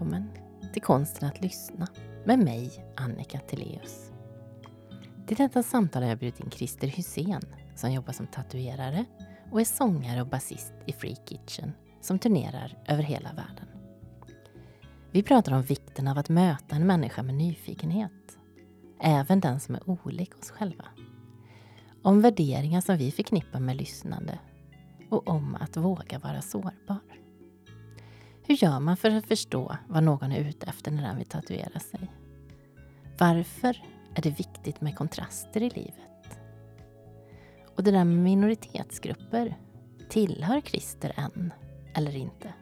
Välkommen till Konsten att lyssna med mig, Annika Teleus. Till detta samtal har jag bjudit in Christer Hussein som jobbar som tatuerare och är sångare och basist i Free Kitchen som turnerar över hela världen. Vi pratar om vikten av att möta en människa med nyfikenhet, även den som är olik oss själva. Om värderingar som vi förknippar med lyssnande och om att våga vara sårbar. Hur gör man för att förstå vad någon är ute efter när den vill tatuera sig? Varför är det viktigt med kontraster i livet? Och det där med minoritetsgrupper, tillhör Christer en eller inte?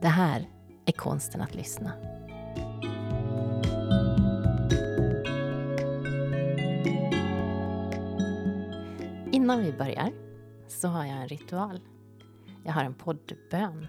Det här är konsten att lyssna. Innan vi börjar så har jag en ritual. Jag har en poddbön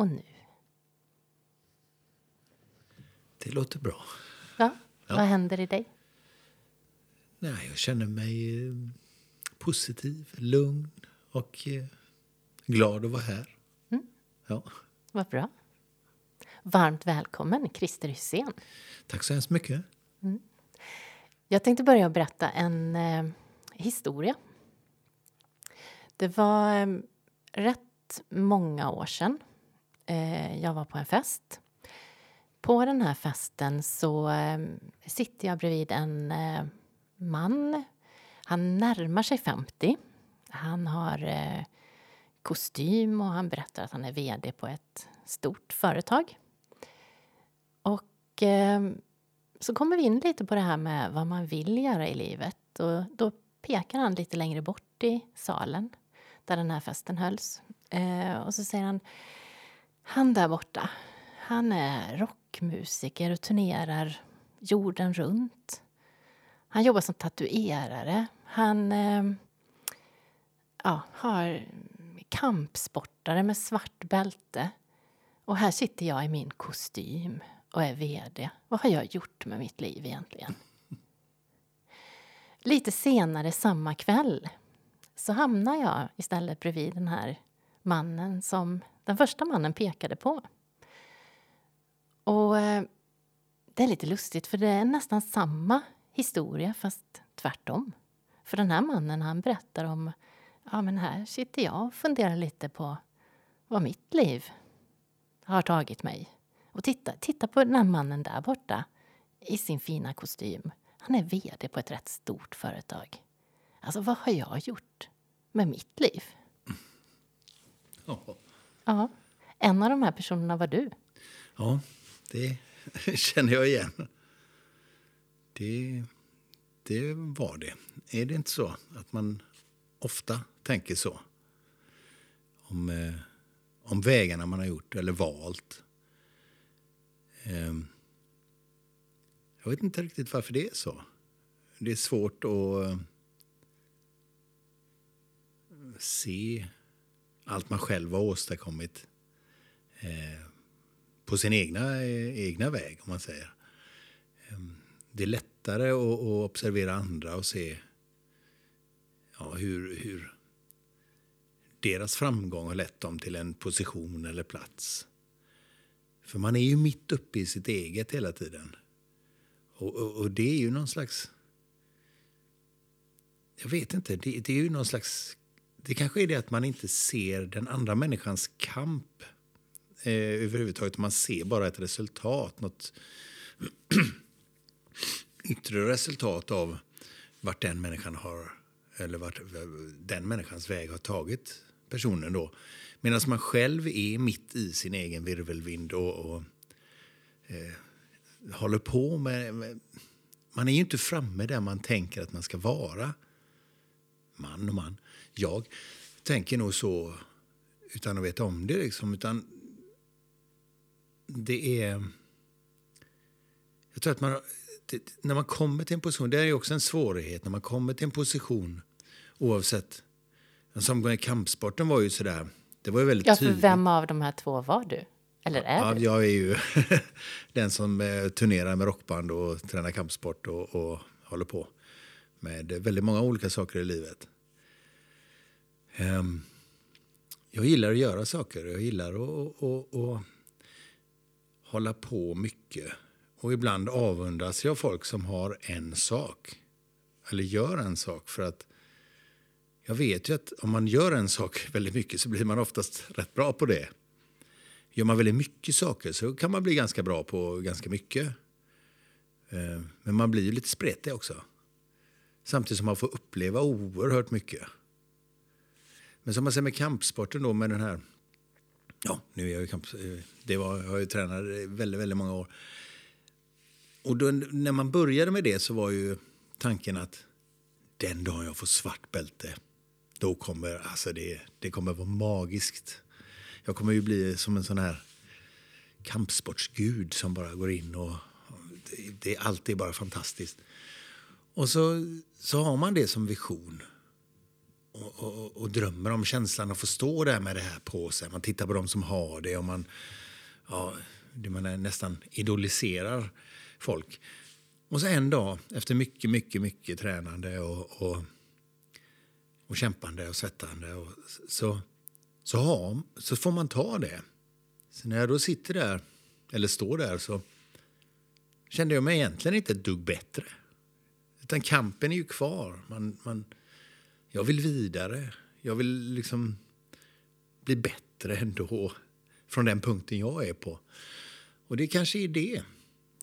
och nu. Det låter bra. Ja, ja. Vad händer i dig? Nej, jag känner mig eh, positiv, lugn och eh, glad att vara här. Mm. Ja. Vad bra. Varmt välkommen, Christer Hysén. Tack så hemskt mycket. Mm. Jag tänkte börja berätta en eh, historia. Det var eh, rätt många år sedan. Eh, jag var på en fest. På den här festen så eh, sitter jag bredvid en eh, man. Han närmar sig 50. Han har eh, kostym och han berättar att han är vd på ett stort företag. Och eh, så kommer vi in lite på det här med vad man vill göra i livet. Och då pekar han lite längre bort i salen där den här festen hölls. Eh, och så säger han, han där borta, han är rockmusiker och turnerar jorden runt. Han jobbar som tatuerare. Han eh, ja, har kampsportare med svart bälte. Och här sitter jag i min kostym och är VD. Vad har jag gjort med mitt liv egentligen? Lite senare samma kväll så hamnar jag istället bredvid den här mannen som den första mannen pekade på. Och eh, det är lite lustigt för det är nästan samma historia fast tvärtom. För den här mannen han berättar om ja men här sitter jag och funderar lite på vad mitt liv har tagit mig. Och titta, titta på den här mannen där borta i sin fina kostym. Han är VD på ett rätt stort företag. Alltså vad har jag gjort med mitt liv? Ja ja. En av de här personerna var du. Ja, det känner jag igen. Det, det var det. Är det inte så att man ofta tänker så? Om, eh, om vägarna man har gjort eller valt. Eh, jag vet inte riktigt varför det är så. Det är svårt att eh, se allt man själv har åstadkommit eh, på sin egna, eh, egna väg, om man säger. Eh, det är lättare att, observera andra och se ja, hur, hur deras framgång har lett dem till en position eller plats. För man är ju mitt uppe i sitt eget hela tiden. Och, och, och det är ju någon slags... Jag vet inte, det, det är ju någon slags... Det kanske är det att man inte ser den andra människans kamp eh, överhuvudtaget. Man ser bara ett resultat, något yttre resultat av vart den människan har eller vart den människans väg har tagit personen då. Medan man själv är mitt i sin egen virvelvind och, och eh, håller på med, med, Man är ju inte framme där man tänker att man ska vara. Man och man. Jag tänker nog så utan att veta om det. Liksom, utan det är... Jag tror att man, det, när man kommer till en position, det är också en svårighet, när man kommer till en position oavsett. Som kampsporten var ju sådär, det var ju väldigt ja, för tydligt. vem av de här två var du? Eller är Ja, du? jag är ju den som eh, turnerar med rockband och tränar kampsport och, och håller på med väldigt många olika saker i livet. Ehm, jag gillar att göra saker. Jag gillar att, att, att hålla på mycket. Och ibland avundas jag folk som har en sak. Eller gör en sak. För att jag vet ju att om man gör en sak väldigt mycket så blir man oftast rätt bra på det. Gör man väldigt mycket saker så kan man bli ganska bra på ganska mycket. Ehm, men man blir ju lite spretig också. Samtidigt som man får uppleva oerhört mycket. Men som man säger med kampsporten då med den här... Ja, nu är jag ju kamp... Det var, jag har ju tränat väldigt, väldigt många år. Och då, när man började med det så var ju tanken att den dagen jag får svart bälte, då kommer alltså det, det kommer vara magiskt. Jag kommer ju bli som en sån här kampsportsgud som bara går in och det, det är alltid bara fantastiskt. Och så, så har man det som vision och, och, drömmer om känslan att få stå där med det här på sig. Man tittar på dem som har det och man, ja, det man är nästan idoliserar folk. Och så en dag, efter mycket, mycket, mycket tränande och, och, och kämpande och svettande och så, så, har, så får man ta det. Så när jag då sitter där, eller står där, så kände jag mig egentligen inte ett dugg bättre. Utan kampen är ju kvar. Man, man, jag vill vidare. Jag vill liksom bli bättre ändå från den punkten jag är på. Och det kanske är det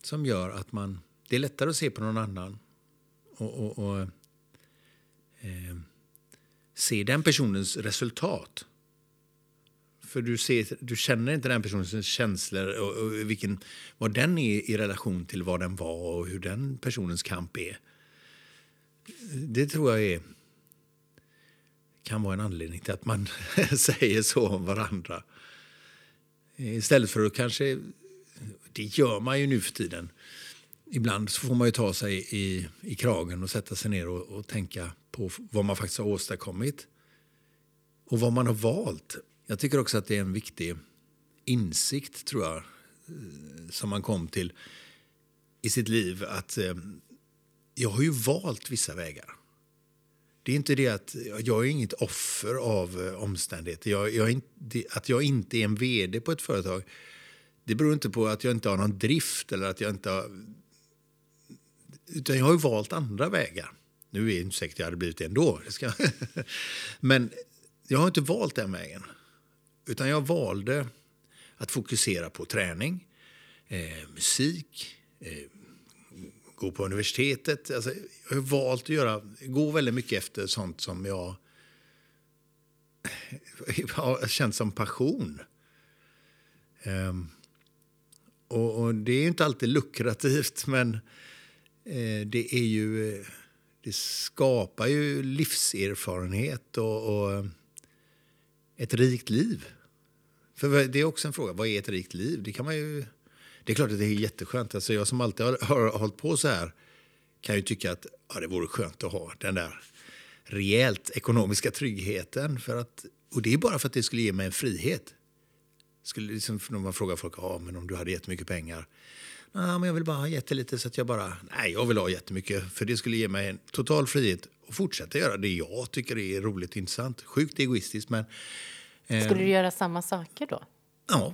som gör att man... Det är lättare att se på någon annan och, och, och eh, se den personens resultat. För du, ser, du känner inte den personens känslor och, och vilken, vad den är i relation till vad den var och hur den personens kamp är. Det tror jag är, kan vara en anledning till att man säger så om varandra. Istället för att kanske... Det gör man ju nu för tiden. Ibland så får man ju ta sig i, i kragen och sätta sig ner och, och tänka på vad man faktiskt har åstadkommit och vad man har valt. Jag tycker också att det är en viktig insikt, tror jag, som man kom till i sitt liv. Att eh, jag har ju valt vissa vägar. Det är inte det att jag är inget offer av eh, omständigheter. Jag, jag inte, att jag inte är en vd på ett företag det beror inte på att jag inte har någon drift eller att jag inte har... Utan jag har ju valt andra vägar. Nu är det inte säkert att jag hade blivit det ändå. Det ska... Men jag har inte valt den vägen. Utan jag valde att fokusera på träning, eh, musik, eh, gå på universitetet. Alltså, jag har valt att göra, gå väldigt mycket efter sånt som jag har känt som passion. Um, och, och, det är inte alltid lukrativt, men eh, det är ju... Eh, det skapar ju livserfarenhet och, och ett rikt liv. För det är också en fråga, vad är ett rikt liv? Det kan man ju... Det är klart att det är jätteskönt. Alltså jag som alltid har, har hållit på så här kan ju tycka att ja, det vore skönt att ha den där rejält ekonomiska tryggheten. För att, och det är bara för att det skulle ge mig en frihet. Skulle liksom, när man frågar folk ja, men om du hade jättemycket pengar. Nej, men jag vill bara ha jättelite så att jag bara... Nej, jag vill ha jättemycket. För det skulle ge mig en total frihet att fortsätta göra det jag tycker är roligt och intressant. Sjukt egoistiskt, men... Eh, skulle du göra samma saker då? Ja,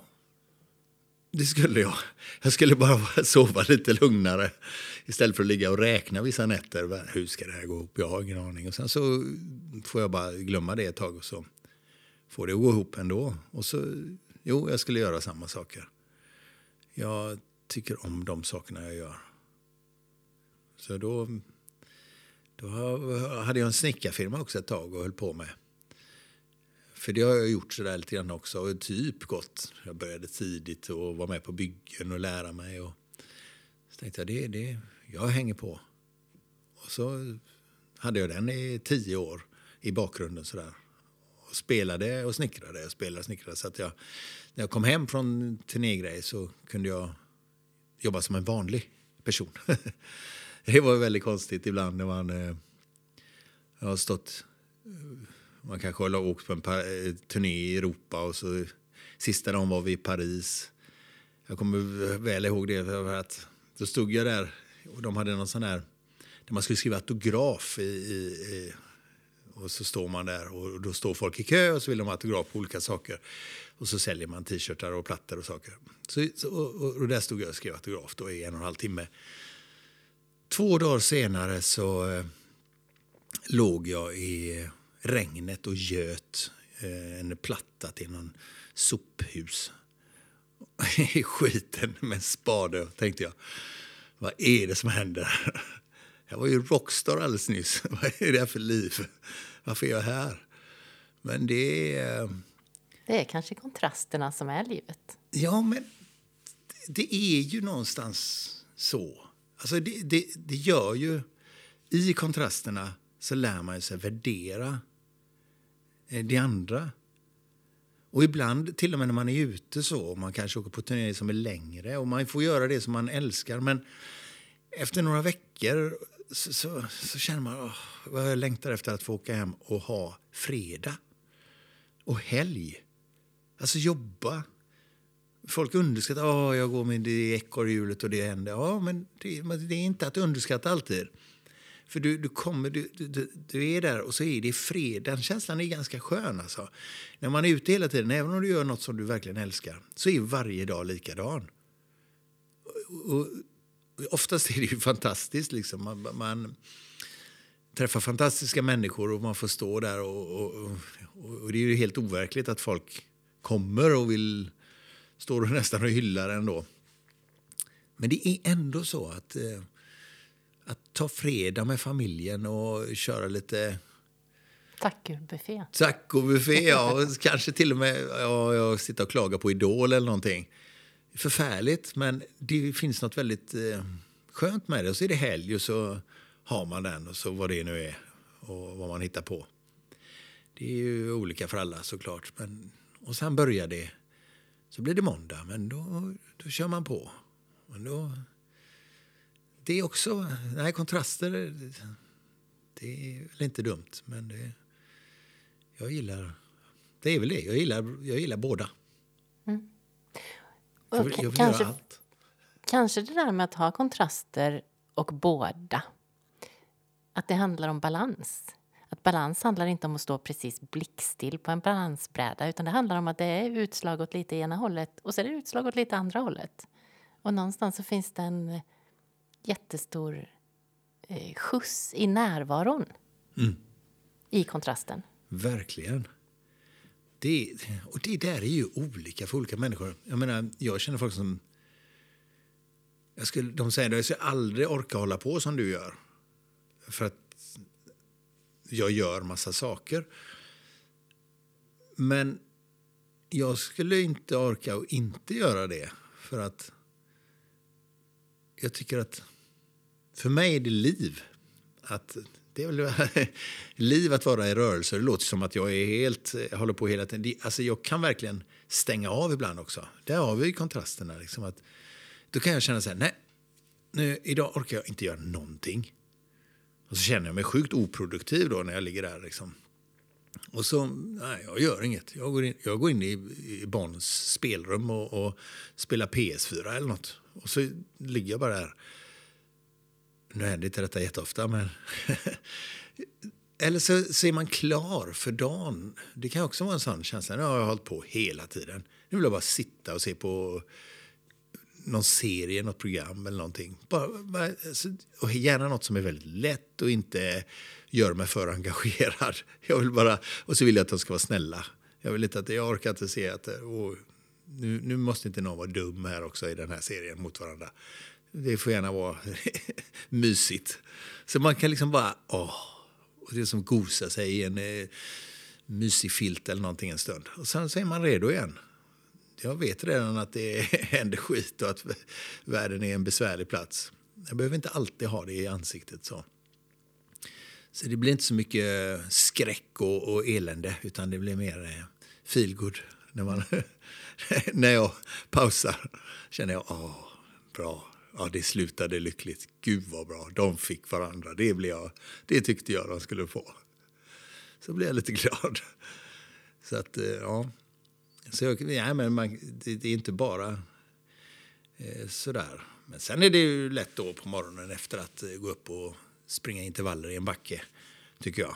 det skulle jag. Jag skulle bara sova lite lugnare istället för att ligga och räkna vissa nätter. Hur ska det här gå ihop? Jag har ingen aning. Och sen så får jag bara glömma det ett tag och så får det att gå ihop ändå. Och så, jo, jag skulle göra samma saker. Jag tycker om de sakerna jag gör. Så då, då hade jag en snickarfirma också ett tag och höll på med. För det har jag gjort sådär lite grann också. Och typ gått. Jag började tidigt och var med på byggen och lära mig. Och så tänkte jag, det, det, jag hänger på. Och så hade jag den i tio år i bakgrunden sådär. och spelade och snickrade. Och spelade och snickrade. Så att jag, när jag kom hem från turnégrej så kunde jag jobba som en vanlig person. det var väldigt konstigt ibland när man eh, har stått... Man kanske har åkt på en eh, turné i Europa och så sista dagen var vi i Paris. Jag kommer väl ihåg det för att då stod jag där och de hade någon sån här där man skulle skriva autograf i, i, i och så står man där och då står folk i kö och så vill de ha autograf på olika saker. Och så säljer man t-shirtar och plattor och saker. Så, så och, och, där stod jag och skrev autograf då i en och en halv timme. Två dagar senare så eh, låg jag i regnet och göt eh, en platta till någon sophus i skiten med en spade, tänkte jag. Vad är det som händer? Jag var ju rockstar alldeles nyss. Vad är det här för liv? Varför är jag här? Men det är... Det är kanske kontrasterna som är livet. Ja, men det är ju någonstans så. Alltså det, det, det gör ju... I kontrasterna så lär man sig värdera eh, Eh, det andra. Och ibland, till och med när man är ute så, man kanske åker på turnéer som är längre och man får göra det som man älskar. Men efter några veckor så, så, så känner man åh, vad jag längtar efter att få åka hem och ha fredag och helg. Alltså jobba. Folk underskattar åh, jag går med det ekorrhjulet och det händer. Ja, men det, det, är inte att underskatta alltid. För du, du kommer, du, du, du, är där och så är det fred. Den känslan är ganska skön. Alltså. När man är ute hela tiden, även om du gör något som du verkligen älskar, så är varje dag likadan. Och, och, oftast är det ju fantastiskt. Liksom. Man, man, träffar fantastiska människor och man får stå där. Och, och, och, det är ju helt overkligt att folk kommer och vill står och nästan och hyllar ändå. Men det är ändå så att, eh, att ta fredag med familjen och köra lite Tacobuffé. Tacobuffé, ja. kanske till och med ja, jag sitta och klaga på Idol eller någonting förfärligt, men det finns något väldigt eh, skönt med det. Och så är det helg och så har man den och så vad det nu är och vad man hittar på. Det är ju olika för alla såklart. Men, och sen börjar det. Så blir det måndag, men då, då kör man på. Men då, det är också, nej kontraster, det är väl inte dumt. Men det, jag gillar, det är väl det, jag gillar, jag gillar båda. Mm. Jag vill, jag vill kanske, göra allt. Kanske det där med att ha kontraster och båda. Att det handlar om balans. Att balans handlar inte om att stå precis blickstill på en balansbräda utan det handlar om att det är utslag åt lite ena hållet och så är det utslag åt lite andra hållet. Och någonstans så finns det en jättestor eh, skjuts i närvaron mm. i kontrasten. Verkligen. Det, och det där är ju olika för olika människor. Jag menar, jag känner folk som... Jag skulle, de säger att jag skulle aldrig orka hålla på som du gör. För att jag gör massa saker. Men jag skulle inte orka att inte göra det. För att jag tycker att för mig är det liv. Att det är väl liv att vara i rörelse. Det låter som att jag är helt, jag håller på hela tiden. Alltså jag kan verkligen stänga av ibland också. Där har vi kontrasterna. Liksom att, då kan jag känna så här, nej, nu, idag orkar jag inte göra någonting. Och så känner jag mig sjukt oproduktiv då när jag ligger där. Liksom. Och så, nej, jag gör inget. Jag går in, jag går in i, i barnens spelrum och, och spelar PS4 eller något. Och så ligger jag bara där nu händer inte detta jätteofta, men... Eller så, så är man klar för dagen. Det kan också vara en sån känsla. Nu har jag hållit på hela tiden. Nu vill jag bara sitta och se på någon serie, något program eller någonting. Bara, bara, och gärna något som är väldigt lätt och inte gör mig för engagerad. Jag vill bara, och så vill jag att de ska vara snälla. Jag vill inte att jag orkar inte se att åh, nu, nu måste inte någon vara dum här också i den här serien mot varandra. Det får gärna vara mysigt. Så man kan liksom bara, åh, och det är som gosa sig i en eh, mysig filt eller någonting en stund. Och sen så är man redo igen. Jag vet redan att det händer skit och att världen är en besvärlig plats. Jag behöver inte alltid ha det i ansiktet så. Så det blir inte så mycket skräck och, och elände utan det blir mer eh, feelgood. När, man, när jag pausar känner jag, åh, bra. Ja, det slutade lyckligt. Gud vad bra. De fick varandra. Det, blev jag, det tyckte jag de skulle få. Så blev jag lite glad. Så att, eh, ja. Så jag, ja, men man, det, det är inte bara eh, sådär. Men sen är det ju lätt då på morgonen efter att eh, gå upp och springa intervaller i en backe, tycker jag.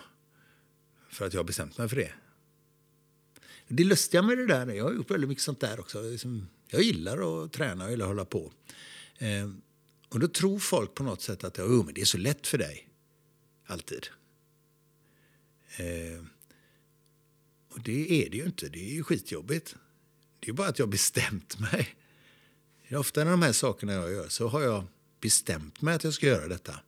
För att jag har bestämt mig för det. Det lustiga med det där, jag har gjort väldigt mycket sånt där också. Liksom, jag gillar att träna, jag gillar att hålla på. Eh, och då tror folk på något sätt att oh, men det är så lätt för dig. Alltid. Eh, och det är det ju inte. Det är ju skitjobbigt. Det är bara att jag har bestämt mig. Ofta när de här sakerna jag gör så har jag bestämt mig att jag ska göra detta.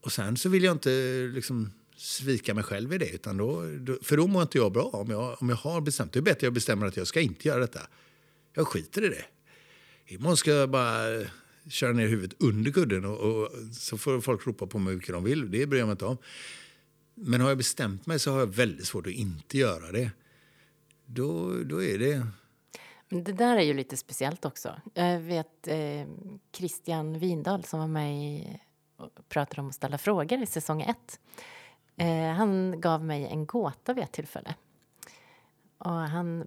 Och sen så vill jag inte liksom svika mig själv i det. Utan då, för då mår inte jag bra om jag, om jag har bestämt Det är bättre att jag bestämmer att jag ska inte göra detta. Jag skiter i det. Imorgon ska jag bara eh, köra ner huvudet under kudden och, och, så får folk ropa på mig hur mycket de vill. Det bryr jag mig inte om. Men har jag bestämt mig så har jag väldigt svårt att inte göra det. Då, då är det... Men det där är ju lite speciellt också. Jag vet eh, Christian Windahl som var med i, och pratade om att ställa frågor i säsong ett. Eh, han gav mig en gåta vid ett tillfälle. Och han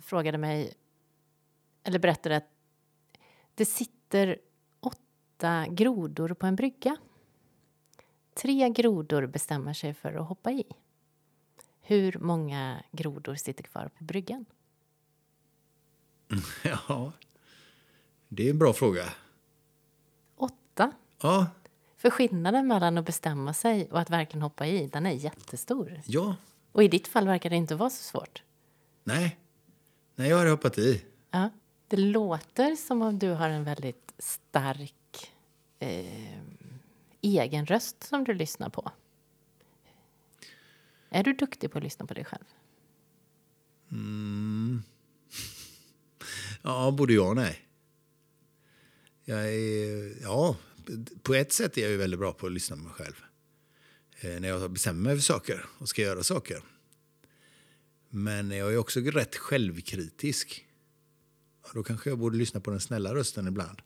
frågade mig, eller berättade att det sitter åtta grodor på en brygga. Tre grodor bestämmer sig för att hoppa i. Hur många grodor sitter kvar på bryggan? Ja, det är en bra fråga. Åtta. Ja. För skillnaden mellan att bestämma sig och att verkligen hoppa i, den är jättestor. Ja. Och i ditt fall verkar det inte vara så svårt. Nej. Nej, jag har hoppat i. Ja. Det låter som om du har en väldigt stark eh, egen röst som du lyssnar på. Är du duktig på att lyssna på dig själv? Mm. Ja, både ja och nej. Jag är, ja, på ett sätt är jag ju väldigt bra på att lyssna på mig själv. Eh, när jag bestämmer mig för saker och ska göra saker. Men jag är också rätt självkritisk då kanske jag borde lyssna på den snälla rösten ibland.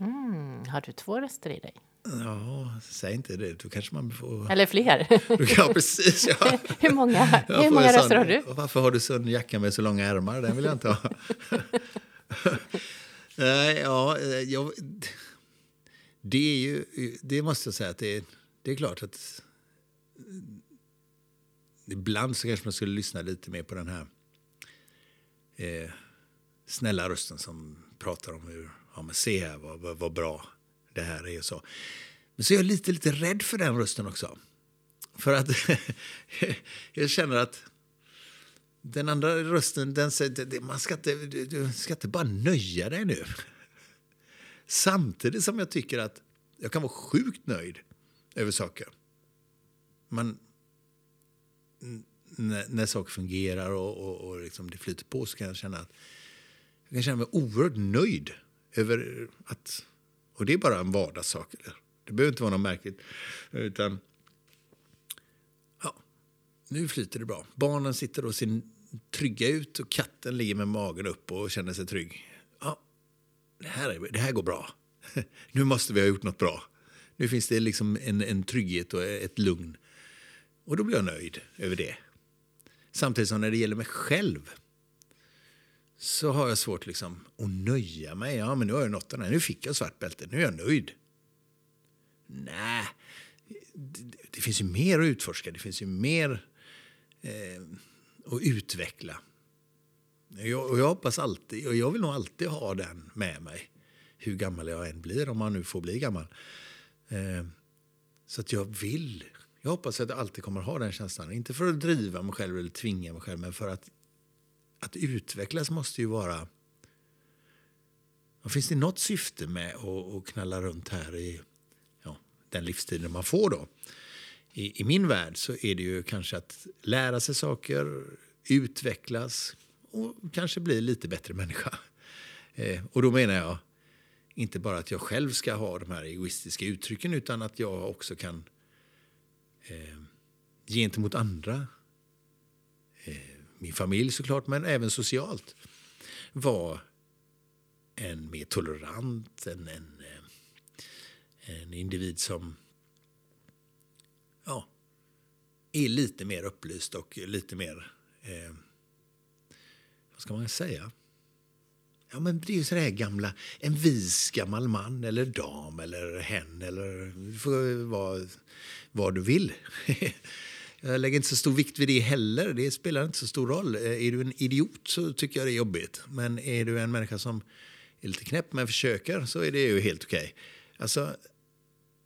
Mm, har du två röster i dig? Ja, säg inte det. Då kanske man får... Eller fler. ja, precis. Ja. hur många, hur många röster har du? Varför har du sån jacka med så långa ärmar? Den vill jag inte ha. Nej, ja, jag, det är ju... Det måste jag säga att det är, det är klart att... Ibland så kanske man skulle lyssna lite mer på den här eh, snälla rösten som pratar om hur ja, men se här vad, vad, vad bra det här är. Och så. Men så är jag lite, lite rädd för den rösten också. För att jag känner att den andra rösten, den säger man ska inte, du ska inte bara nöja dig nu. Samtidigt som jag tycker att jag kan vara sjukt nöjd över saker. Men när, när saker fungerar och, och, och liksom det flyter på så kan jag känna att jag kan känna mig oerhört nöjd över att... Och det är bara en vardagssak. Det behöver inte vara något märkligt. Utan... Ja, nu flyter det bra. Barnen sitter och ser trygga ut och katten ligger med magen upp och känner sig trygg. Ja, det här, är, det här går bra. nu måste vi ha gjort något bra. Nu finns det liksom en, en trygghet och ett lugn. Och då blir jag nöjd över det. Samtidigt som när det gäller mig själv så har jag svårt liksom att nöja mig. Ja, men nu har jag nått den här. Nu fick jag svart bälte. Nu är jag nöjd. Nej, det, det, finns ju mer att utforska. Det finns ju mer eh, att utveckla. Jag, och jag hoppas alltid, och jag vill nog alltid ha den med mig. Hur gammal jag än blir, om man nu får bli gammal. Eh, så att jag vill. Jag hoppas att jag alltid kommer ha den känslan. Inte för att driva mig själv eller tvinga mig själv, men för att att utvecklas måste ju vara... Finns det något syfte med att, knalla runt här i ja, den livstiden man får då? I, I, min värld så är det ju kanske att lära sig saker, utvecklas och kanske bli lite bättre människa. Eh, och då menar jag inte bara att jag själv ska ha de här egoistiska uttrycken utan att jag också kan eh, gentemot andra, min familj såklart, men även socialt, var en mer tolerant, en, en, eh, en individ som ja, är lite mer upplyst och lite mer, eh, vad ska man säga? Ja, men det är ju så här gamla, en vis gammal man eller dam eller hen eller du får vara vad du vill. Jag lägger inte så stor vikt vid det heller. Det spelar inte så stor roll. Eh, är du en idiot så tycker jag det är jobbigt. Men är du en människa som är lite knäpp men försöker så är det ju helt okej. Okay. Alltså,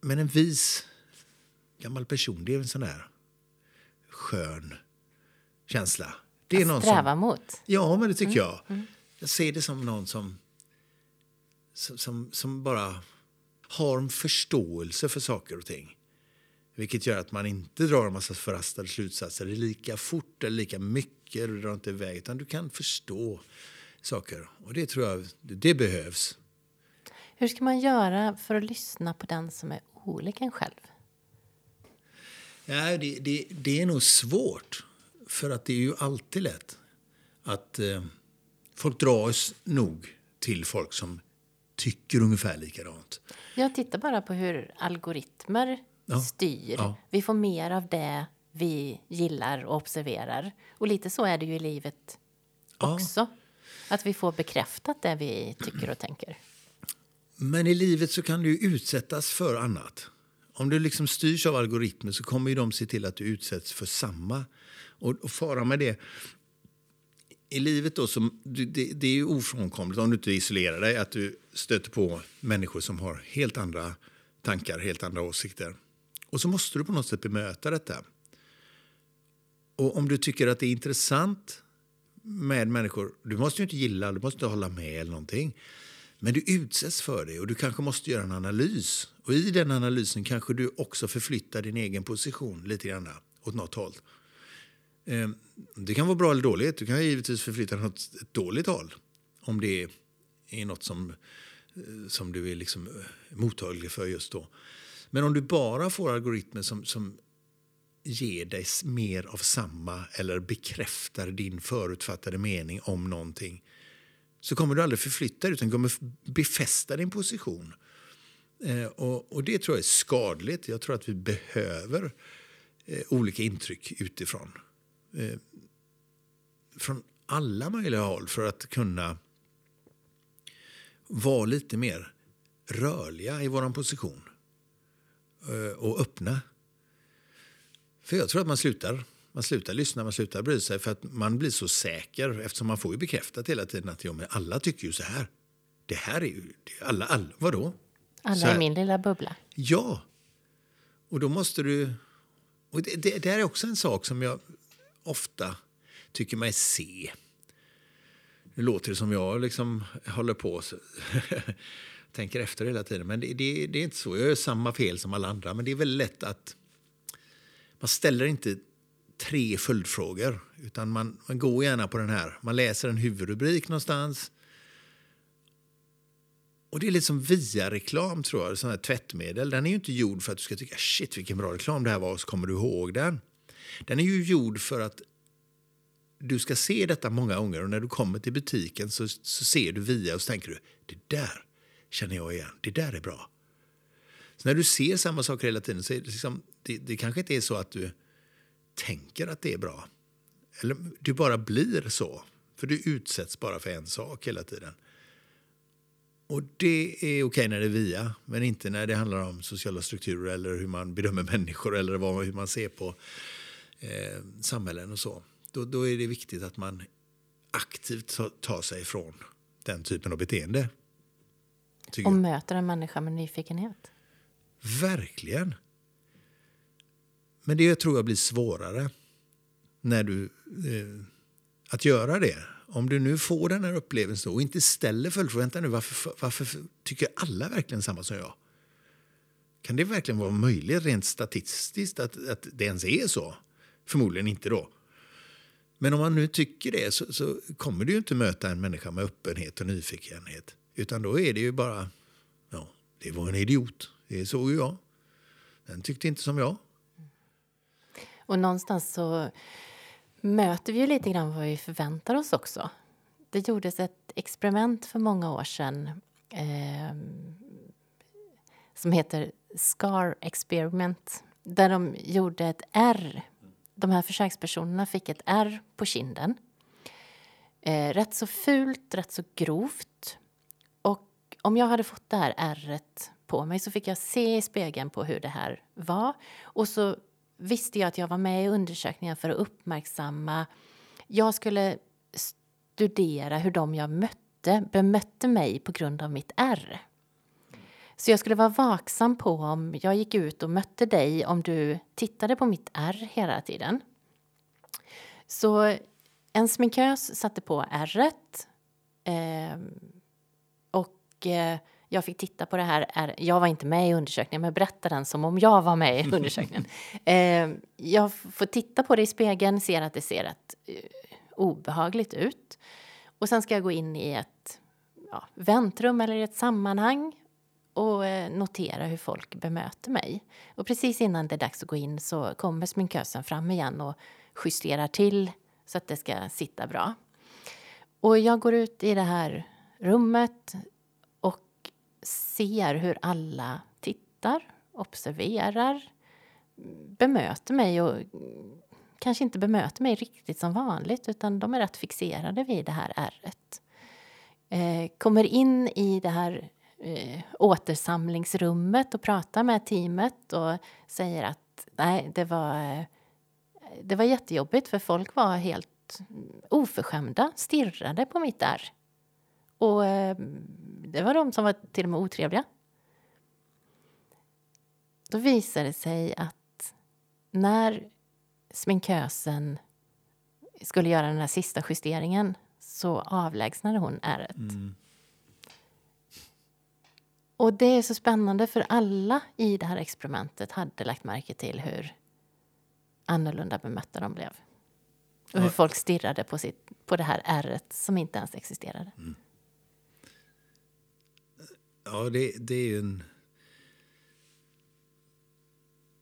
men en vis gammal person, det är en sån där skön känsla. Det är Att någon sträva som, mot. Ja, men det tycker jag. Jag ser det som någon som, som, som, som bara har en förståelse för saker och ting. Vilket gör att man inte drar en massa förhastade slutsatser lika fort eller lika mycket. Du drar inte iväg, utan du kan förstå saker. Och det tror jag det behövs. Hur ska man göra för att lyssna på den som är olik en själv? Ja, det, det, det är nog svårt. För att det är ju alltid lätt att eh, folk dras nog till folk som tycker ungefär likadant. Jag tittar bara på hur algoritmer Ja, styr. ja. Vi får mer av det vi gillar och observerar. Och lite så är det ju i livet också. Att vi får bekräftat det vi tycker och tänker. Men i livet så kan du utsättas för annat. Om du liksom styrs av algoritmer så kommer ju de se till att du utsätts för samma. Och, och fara med det i livet då, som, det, det är ju ofrånkomligt om du inte isolerar dig att du stöter på människor som har helt andra tankar, helt andra åsikter. Och så måste du på något sätt bemöta detta. Och om du tycker att det är intressant med människor, du måste ju inte gilla, du måste inte hålla med eller någonting. Men du utsätts för det och du kanske måste göra en analys. Och i den analysen kanske du också förflyttar din egen position lite grann åt något håll. Ehm, det kan vara bra eller dåligt. Du kan givetvis förflytta den åt ett dåligt håll. Om det är något som, eh, som du är liksom eh, mottaglig för just då. Men om du bara får algoritmer som, som ger dig mer av samma eller bekräftar din förutfattade mening om någonting så kommer du aldrig förflytta dig utan kommer befästa din position. Eh, och, och det tror jag är skadligt. Jag tror att vi behöver eh, olika intryck utifrån. Eh, från alla möjliga håll för att kunna vara lite mer rörliga i vår position. Eh, och öppna. För jag tror att man slutar, man slutar lyssna, man slutar bry sig för att man blir så säker eftersom man får ju bekräftat hela tiden att ja, men alla tycker ju så här. Det här är ju, alla, alla, vadå? Alla i min lilla bubbla. Ja. Och då måste du... Och det, det, det här är också en sak som jag ofta tycker mig se. Nu låter det som jag liksom håller på tänker efter hela tiden. Men det, det, det är inte så. Jag gör samma fel som alla andra. Men det är väldigt lätt att man ställer inte tre följdfrågor. Utan man, man går gärna på den här. Man läser en huvudrubrik någonstans. Och det är lite som via-reklam tror jag, sån här tvättmedel. Den är ju inte gjord för att du ska tycka shit vilken bra reklam det här var och så kommer du ihåg den. Den är ju gjord för att du ska se detta många gånger och när du kommer till butiken så, så ser du via och så tänker du det där känner jag igen, det där är bra. Så när du ser samma saker hela tiden så är det, liksom, det, det kanske inte är så att du tänker att det är bra. Eller du bara blir så. För du utsätts bara för en sak hela tiden. Och det är okej när det är via, men inte när det handlar om sociala strukturer eller hur man bedömer människor eller vad, hur man ser på eh, samhällen och så. Då, då är det viktigt att man aktivt tar sig ifrån den typen av beteende. Tycker Och jag. möter en människa med nyfikenhet. Verkligen. Men det tror jag blir svårare när du, eh, att göra det. Om du nu får den här upplevelsen och inte ställer följdfrågan, nu, varför, varför tycker alla verkligen samma som jag? Kan det verkligen vara möjligt rent statistiskt att, att det ens är så? Förmodligen inte då. Men om man nu tycker det så, så kommer du inte möta en människa med öppenhet och nyfikenhet. Utan då är det ju bara, ja, det var en idiot. Det såg ju jag. Den tyckte inte som jag. Och någonstans så möter vi ju lite grann vad vi förväntar oss också. Det gjordes ett experiment för många år sedan eh, som heter SCAR Experiment där de gjorde ett R. De här försökspersonerna fick ett R på kinden. Eh, rätt så fult, rätt så grovt. Om jag hade fått det här ärret på mig så fick jag se i spegeln på hur det här var. Och så visste jag att jag var med i undersökningen för att uppmärksamma... Jag skulle studera hur de jag mötte bemötte mig på grund av mitt R. Så jag skulle vara vaksam på om jag gick ut och mötte dig om du tittade på mitt R hela tiden. Så en sminkös satte på ärret eh, och eh, jag fick titta på det här. Jag var inte med i undersökningen, men berättade den som om jag var med i undersökningen. Eh, jag får titta på det i spegeln, ser att det ser rätt eh, obehagligt ut. Och sen ska jag gå in i ett ja, väntrum eller ett sammanhang och eh, notera hur folk bemöter mig. Och precis innan det är dags att gå in så kommer sminkösen fram igen och justerar till så att det ska sitta bra. Och jag går ut i det här rummet ser hur alla tittar, observerar, bemöter mig och kanske inte bemöter mig riktigt som vanligt utan de är rätt fixerade vid det här ärret. Eh, kommer in i det här eh, återsamlingsrummet och pratar med teamet och säger att nej, det var, det var jättejobbigt för folk var helt oförskämda, stirrade på mitt ärr. Och eh, det var de som var till och med otrevliga. Då visade det sig att när sminkösen skulle göra den här sista justeringen så avlägsnade hon ärret. Mm. Och det är så spännande för alla i det här experimentet hade lagt märke till hur annorlunda bemötta de blev. Och hur folk stirrade på, sitt, på det här ärret som inte ens existerade. Mm. Ja, det, det är ju en...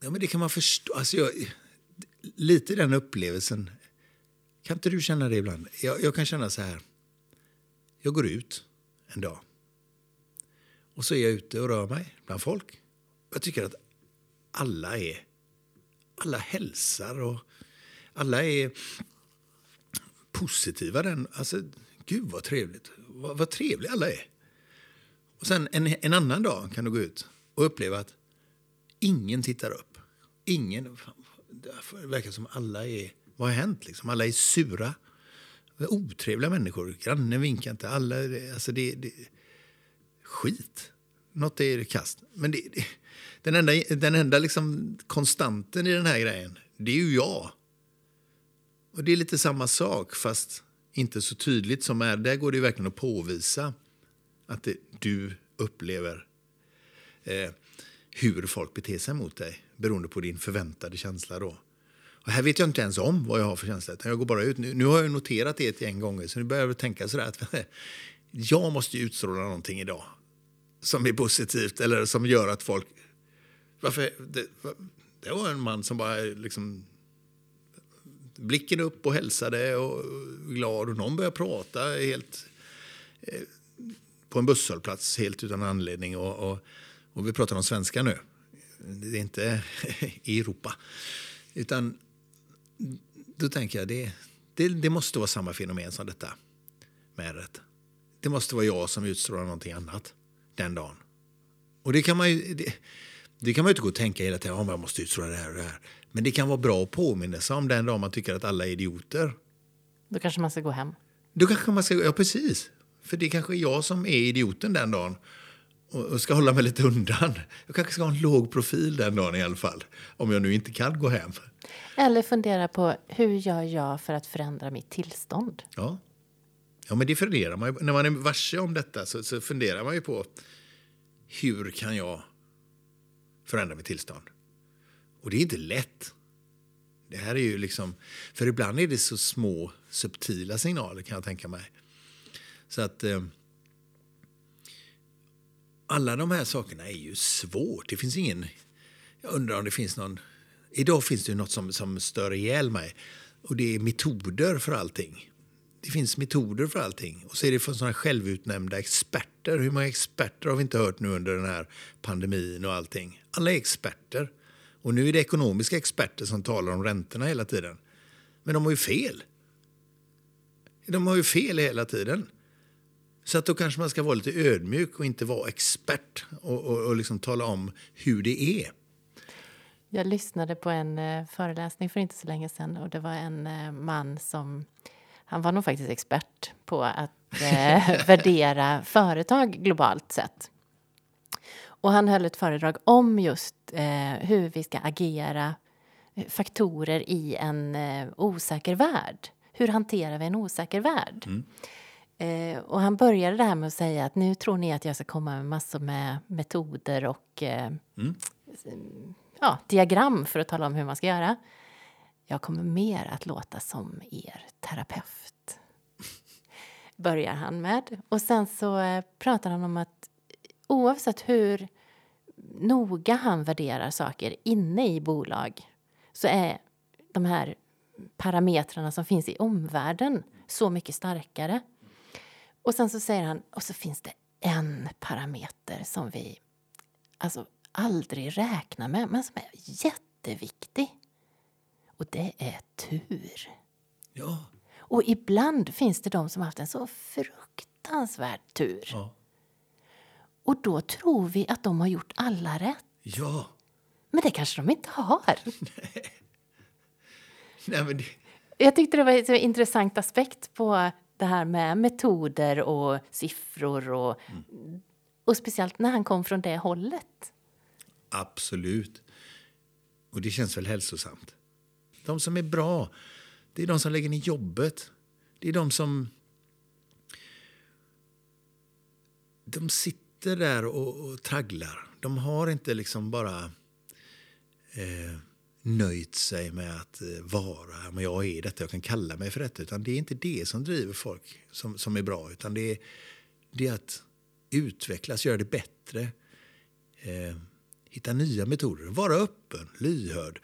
Ja, men det kan man förstå. Alltså jag, lite den upplevelsen. Kan inte du känna det ibland? Jag, jag kan känna så här. Jag går ut en dag. Och så är jag ute och rör mig bland folk. Jag tycker att alla är... Alla hälsar och alla är positiva. Den, alltså, gud vad trevligt. Vad, vad trevliga alla är. Och sen en, en annan dag kan du gå ut och uppleva att ingen tittar upp. Ingen, det verkar som alla är... Vad har hänt? Liksom? Alla är sura. Otrevliga människor. Grannen vinkar inte. Alla, alltså det, det, skit. Något är kast. Men det, det, den enda, den enda liksom konstanten i den här grejen, det är ju jag. Och det är lite samma sak, fast inte så tydligt som är. Där går det verkligen att påvisa att det, du upplever eh, hur folk beter sig mot dig beroende på din förväntade känsla. Då. Och här vet jag inte ens om vad jag har för känsla. Jag går bara ut. Nu, nu har jag noterat det ett gäng gånger, så nu börjar jag tänka sådär att jag måste utstråla någonting idag som är positivt eller som gör att folk... Varför, det, det var en man som bara liksom blicken upp och hälsade och glad och någon började prata helt eh, på en busshållplats helt utan anledning och, och, och vi pratar om svenska nu det är inte i Europa. Utan då tänker jag det, det, det måste vara samma fenomen som detta med ärret. Det måste vara jag som utstrålar någonting annat den dagen. Och det kan man ju, det, det kan man ju inte gå och tänka hela tiden, oh, jag måste utstråla det här och det här. Men det kan vara bra att påminna sig om den dagen man tycker att alla är idioter. Då kanske man ska gå hem. Då kanske man ska, ja precis. För det kanske är jag som är idioten den dagen och ska hålla mig lite undan. Jag kanske ska ha en låg profil den dagen i alla fall. Om jag nu inte kan gå hem. Eller fundera på hur gör jag för att förändra mitt tillstånd? Ja, ja men det funderar man När man är varse om detta så, så funderar man ju på hur kan jag förändra mitt tillstånd? Och det är inte lätt. Det här är ju liksom, för ibland är det så små subtila signaler kan jag tänka mig. Så att eh, alla de här sakerna är ju svårt. Det finns ingen... Jag undrar om det finns någon Idag finns det något som, som stör ihjäl mig och det är metoder för allting. Det finns metoder för allting. Och så är det för sådana självutnämnda experter. Hur många experter har vi inte hört nu under den här pandemin och allting? Alla är experter. Och nu är det ekonomiska experter som talar om räntorna hela tiden. Men de har ju fel. De har ju fel hela tiden. Så att då kanske man ska vara lite ödmjuk och inte vara expert och, och, och liksom tala om hur det är. Jag lyssnade på en eh, föreläsning för inte så länge sedan och det var en eh, man som han var nog faktiskt expert på att eh, värdera företag globalt sett. Och han höll ett föredrag om just eh, hur vi ska agera eh, faktorer i en eh, osäker värld. Hur hanterar vi en osäker värld? Mm. Eh, och han började det här med att säga att nu tror ni att jag ska komma med massor med metoder och eh, mm. ja, diagram för att tala om hur man ska göra. Jag kommer mer att låta som er terapeut. Börjar han med. Och sen så eh, pratar han om att oavsett hur noga han värderar saker inne i bolag så är de här parametrarna som finns i omvärlden så mycket starkare. Och sen så säger han, och så finns det en parameter som vi alltså aldrig räknar med, men som är jätteviktig. Och det är tur. Ja. Och ibland finns det de som har haft en så fruktansvärd tur. Ja. Och då tror vi att de har gjort alla rätt. Ja. Men det kanske de inte har. Nej. Nej, men det... Jag tyckte det var en intressant aspekt på det här med metoder och siffror och, mm. och speciellt när han kom från det hållet. Absolut. Och det känns väl hälsosamt. De som är bra, det är de som lägger ner jobbet. Det är de som... De sitter där och, och tragglar. De har inte liksom bara eh, nöjt sig med att eh, vara, men jag är detta, jag kan kalla mig för detta. Utan det är inte det som driver folk som, som är bra. Utan det är, det är att utvecklas, göra det bättre. Eh, hitta nya metoder, vara öppen, lyhörd.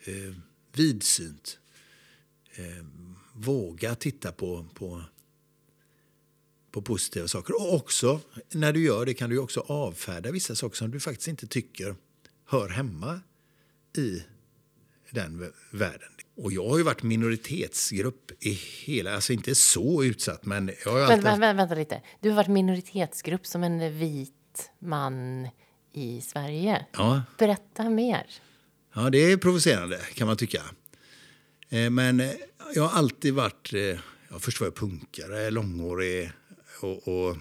Eh, vidsynt. Eh, våga titta på, på, på positiva saker. Och också, när du gör det kan du också avfärda vissa saker som du faktiskt inte tycker hör hemma i den världen. Och jag har ju varit minoritetsgrupp i hela, alltså inte så utsatt men jag har alltid... Vänta lite, du har varit minoritetsgrupp som en vit man i Sverige. Ja. Berätta mer. Ja, det är provocerande kan man tycka. Eh, men eh, jag har alltid varit... Eh, ja, först var jag punkare, långhårig och, och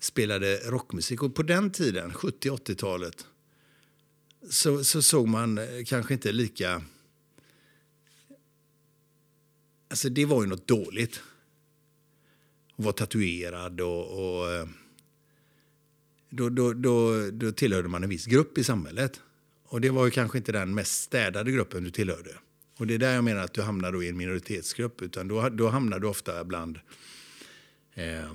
spelade rockmusik. Och på den tiden, 70-80-talet, så, så såg man eh, kanske inte lika... Alltså det var ju något dåligt. Att vara tatuerad och... och eh, då, då, då, då tillhörde man en viss grupp i samhället. Och det var ju kanske inte den mest städade gruppen du tillhörde. Och det är där jag menar att du hamnar då i en minoritetsgrupp. Utan då, då hamnar du ofta bland... Eh,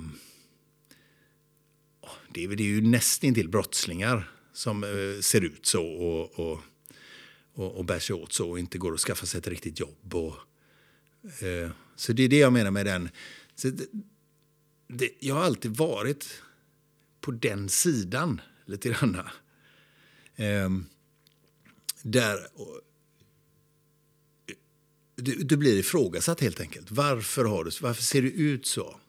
det, är, det är ju nästintill brottslingar som eh, ser ut så och, och, och, och bär sig åt så och inte går att skaffa sig ett riktigt jobb. Och, eh, så det är det jag menar med den... Det, det, jag har alltid varit på den sidan lite grann. Eh, där du, du blir ifrågasatt helt enkelt. Varför, har du, varför ser du ut så?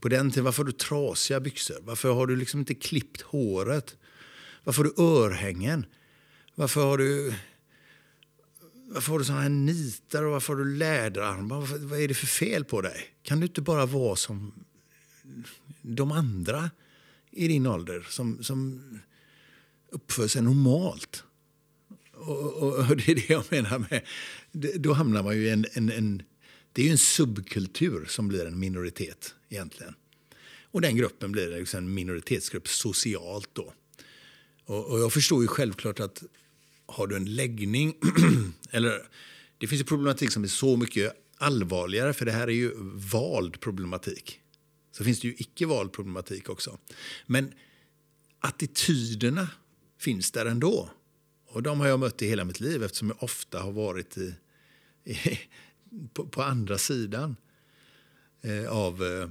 På den tiden, varför har du trasiga byxor? Varför har du liksom inte klippt håret? Varför har du örhängen? Varför har du, varför har du såna här nitar och varför har du läderarmar? Varför, vad är det för fel på dig? Kan du inte bara vara som de andra i din ålder som, som uppför sig normalt? Och, och, och, det är det jag menar med... Då hamnar man ju i en, en, en... Det är ju en subkultur som blir en minoritet egentligen. Och den gruppen blir liksom en minoritetsgrupp socialt då. Och, och jag förstår ju självklart att har du en läggning... eller Det finns ju problematik som är så mycket allvarligare, för det här är ju vald problematik. Så finns det ju icke vald problematik också. Men attityderna finns där ändå. Och de har jag mött i hela mitt liv eftersom jag ofta har varit i, i, på, på, andra sidan eh, av eh,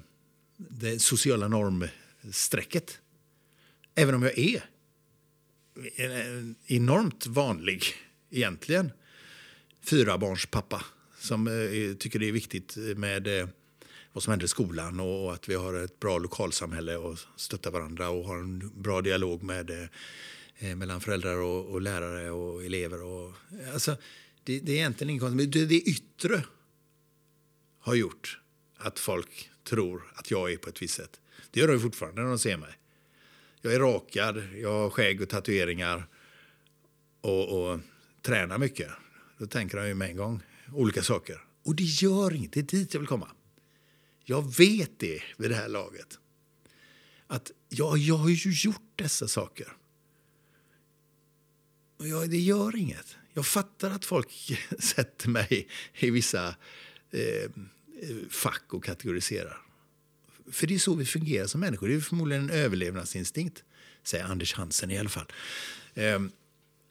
det sociala normsträcket. Även om jag är Eh, enormt vanlig egentligen. Fyra barns pappa som eh, tycker det är viktigt med eh, vad som händer i skolan och att vi har ett bra lokalsamhälle och stöttar varandra och har en bra dialog med, mellan föräldrar och, och, lärare och elever. Och, alltså, det, det är egentligen inget men det, det yttre har gjort att folk tror att jag är på ett visst sätt. Det gör de fortfarande när de ser mig. Jag är rakad, jag har skägg och tatueringar och, och tränar mycket. Då tänker han ju med en gång olika saker. Och det gör inget, det är dit jag vill komma. Jag vet det vid det här laget. Att ja, jag har ju gjort dessa saker. Och jag, det gör inget. Jag fattar att folk sätter mig i vissa eh, eh fack och kategoriserar. För det är så vi fungerar som människor. Det är förmodligen en överlevnadsinstinkt, säger Anders Hansen i alla fall. Ehm,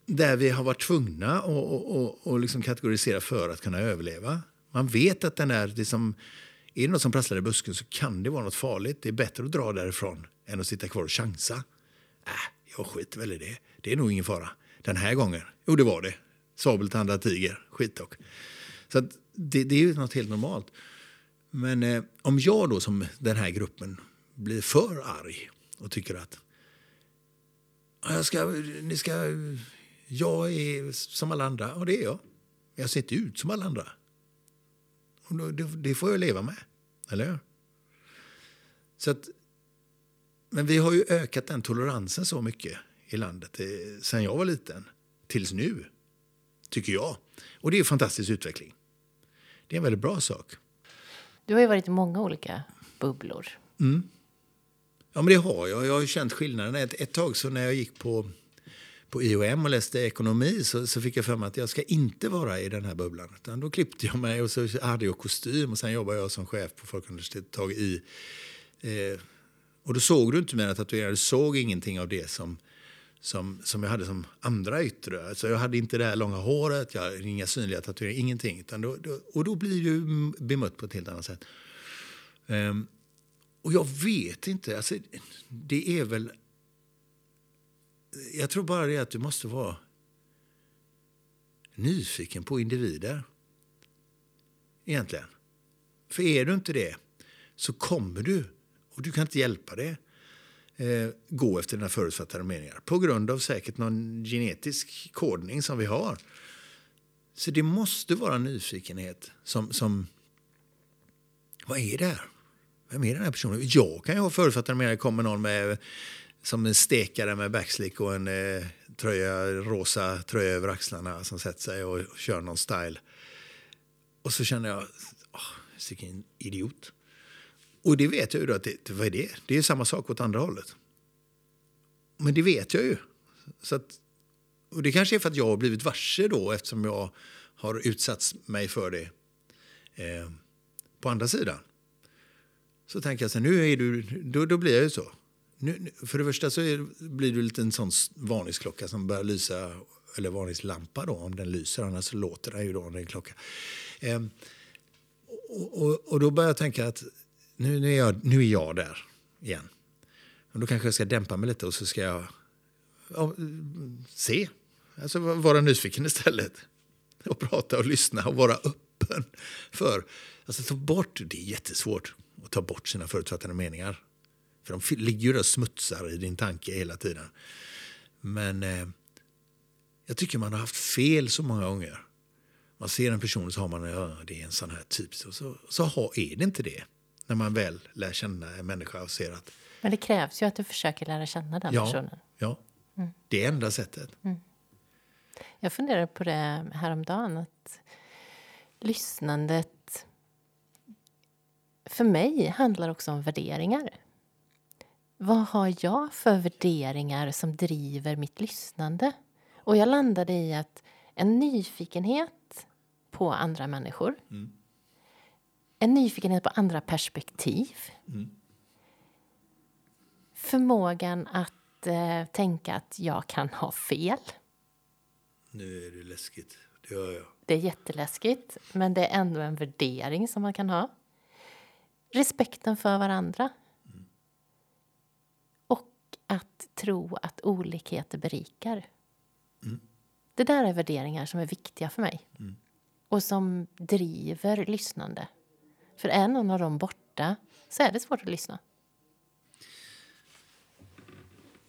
där vi har varit tvungna att och, och, och liksom kategorisera för att kunna överleva. Man vet att den är liksom, är det något som prasslar i busken så kan det vara något farligt. Det är bättre att dra därifrån än att sitta kvar och chansa. Äh, jag skiter väl i det. Det är nog ingen fara. Den här gången, jo det var det. Sabeltandad tiger, skitdock. Så det, det, är ju något helt normalt. Men eh, om jag då som den här gruppen blir för arg och tycker att jag ska, ni ska, jag är som alla andra, och det är jag. Jag ser inte ut som alla andra. Och det, det får jag leva med. Eller hur? Så att, men vi har ju ökat den toleransen så mycket i landet eh, sen jag var liten tills nu, tycker jag. Och det är en fantastisk utveckling. Det är en väldigt bra sak. Du har ju varit i många olika bubblor. Mm. Ja, men det har jag. Jag har känt skillnaden. Ett, ett tag så när jag gick på på IOM och läste ekonomi så, så fick jag för mig att jag ska inte vara i den här bubblan. Utan då klippte jag mig och så hade jag kostym och sen jobbade jag som chef på Folkuniversitetet ett tag i. Eh, och då såg du inte mina tatueringar, du såg ingenting av det som, som, som jag hade som andra yttre. Alltså jag hade inte det här långa håret, jag hade inga synliga tatueringar, ingenting. Utan då, då, och då blir du bemött på ett helt annat sätt. Um, och jag vet inte, alltså, det är väl jag tror bara det att du måste vara nyfiken på individer. Egentligen. För är du inte det så kommer du, och du kan inte hjälpa det, Eh, gå efter dina förutfattade meningar. På grund av säkert någon genetisk kodning som vi har. Så det måste vara nyfikenhet som, som vad är det här? Vem är den här personen? Jag kan ju ha förutfattade meningar. kommer någon med som en stekare med backslick och en eh, tröja, rosa tröja över axlarna som sätter sig och, och kör någon style. Och så känner jag, oh, vilken idiot. Och det vet jag ju då att det, vad är det? Det är samma sak åt andra hållet. Men det vet jag ju. Så att, och det kanske är för att jag har blivit varse då eftersom jag har utsatt mig för det eh, på andra sidan. Så tänker jag så här, nu är du, då, då blir jag ju så. Nu, för det första så är, blir det lite en sån varningsklocka som börjar lysa, eller varningslampa då om den lyser, annars låter den ju då om det är en klocka. Ehm, och, och, och, då börjar jag tänka att nu, nu, är jag, nu är jag där igen. Och då kanske jag ska dämpa mig lite och så ska jag ja, se. Alltså vara nyfiken istället. Och prata och lyssna och vara öppen för... Alltså ta bort, det är jättesvårt att ta bort sina förutfattade meningar. För de ligger ju där och smutsar i din tanke hela tiden. Men eh, jag tycker man har haft fel så många gånger. Man ser en person och så har man ja, det är en sån här typ. Så, så, så har, är det inte det. När man väl lär känna en människa och ser att... Men det krävs ju att du försöker lära känna den ja, personen. Ja, mm. det är enda sättet. Mm. Jag funderade på det häromdagen. Att lyssnandet för mig handlar också om värderingar. Vad har jag för värderingar som driver mitt lyssnande? Och jag landade i att en nyfikenhet på andra människor. Mm. En nyfikenhet på andra perspektiv. Mm. Förmågan att eh, tänka att jag kan ha fel. Nu är det läskigt. Det gör jag. Det är jätteläskigt, men det är ändå en värdering som man kan ha. Respekten för varandra. Och att tro att olikheter berikar. Det där är värderingar som är viktiga för mig. Och som driver lyssnande. För är någon av dem borta så är det svårt att lyssna.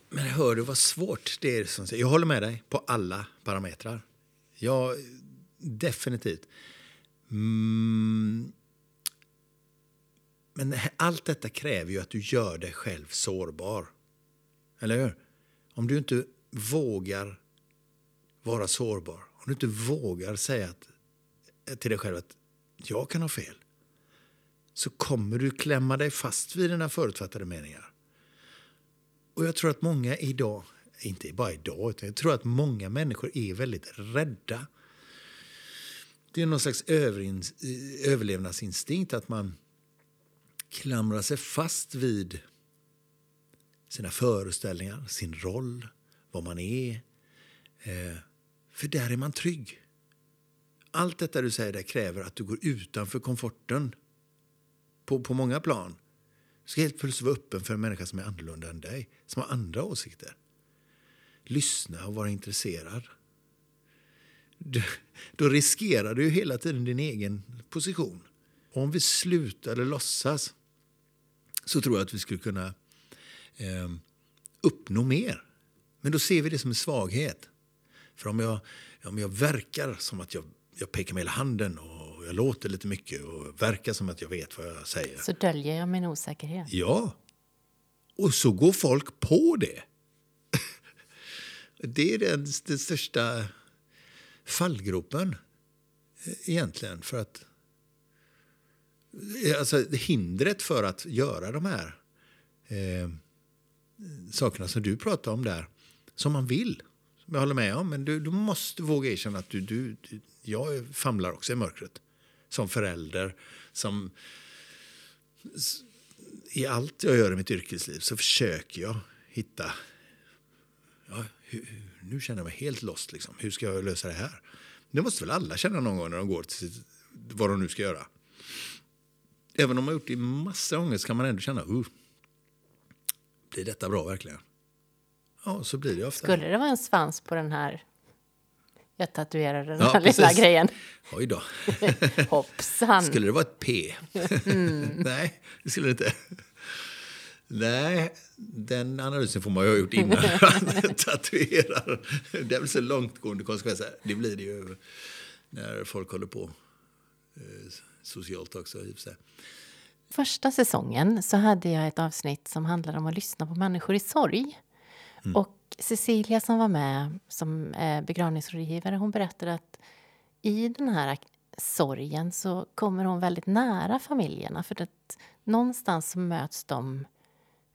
Men hör du vad svårt det är? Som säger. Jag håller med dig på alla parametrar. Ja, definitivt. Mm. Men allt detta kräver ju att du gör dig själv sårbar. Eller hur? Om du inte vågar vara sårbar, om du inte vågar säga att, till dig själv att jag kan ha fel, så kommer du klämma dig fast vid dina förutfattade meningar. Och jag tror att många idag, inte bara idag, utan jag tror att många människor är väldigt rädda. Det är någon slags överlevnadsinstinkt att man klamrar sig fast vid sina föreställningar, sin roll, vad man är. Eh, för där är man trygg. Allt detta du säger där kräver att du går utanför komforten på, på många plan. Du ska helt plötsligt vara öppen för en människa som är annorlunda än dig, som har andra åsikter. Lyssna och vara intresserad. Du, då riskerar du ju hela tiden din egen position. Och om vi slutade låtsas så tror jag att vi skulle kunna eh, uppnå mer. Men då ser vi det som en svaghet. För om jag, om jag verkar som att jag, jag pekar med hela handen och jag låter lite mycket och verkar som att jag vet vad jag säger. Så döljer jag min osäkerhet. Ja. Och så går folk på det. Det är den, den största fallgropen eh, egentligen. För att alltså, hindret för att göra de här eh, sakerna som du pratar om där, som man vill, som jag håller med om, men du, du måste våga erkänna att du, du, du, jag famlar också i mörkret. Som förälder, som... I allt jag gör i mitt yrkesliv så försöker jag hitta... Ja, hur, nu känner jag mig helt lost. Liksom. Hur ska jag lösa det här? Det måste väl alla känna någon gång när de går till vad de nu ska göra. Även om man gjort det massa gånger så kan man ändå känna, uh, blir detta bra verkligen? Ja, så blir det ofta. Skulle det vara en svans på den här jag tatuerade den ja, här lilla grejen. Oj då. Hoppsan. Skulle det vara ett P? Mm. Nej, det skulle det inte. Nej, den analysen får man ju ha gjort innan man tatuerar. Det är väl så långtgående konsekvenser. Det blir det ju när folk håller på eh, socialt också. Första säsongen så hade jag ett avsnitt som handlade om att lyssna på människor i sorg. Mm. Och Cecilia som var med, som är begravningsrådgivare, hon berättade att i den här sorgen så kommer hon väldigt nära familjerna för att någonstans möts de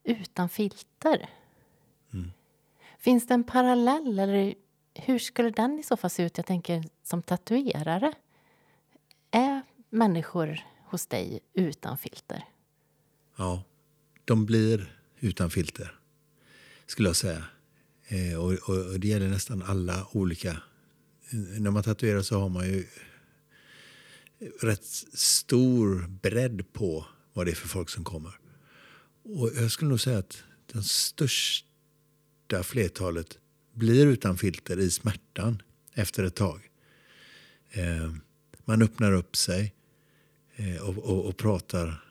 utan filter. Mm. Finns det en parallell eller hur skulle den i så fall se ut? Jag tänker som tatuerare. Är människor hos dig utan filter? Ja, de blir utan filter, skulle jag säga. Eh, och, och, det gäller nästan alla olika... När man tatuerar så har man ju rätt stor bredd på vad det är för folk som kommer. Och jag skulle nog säga att den största flertalet blir utan filter i smärtan efter ett tag. Eh, man öppnar upp sig eh, och, och, och, pratar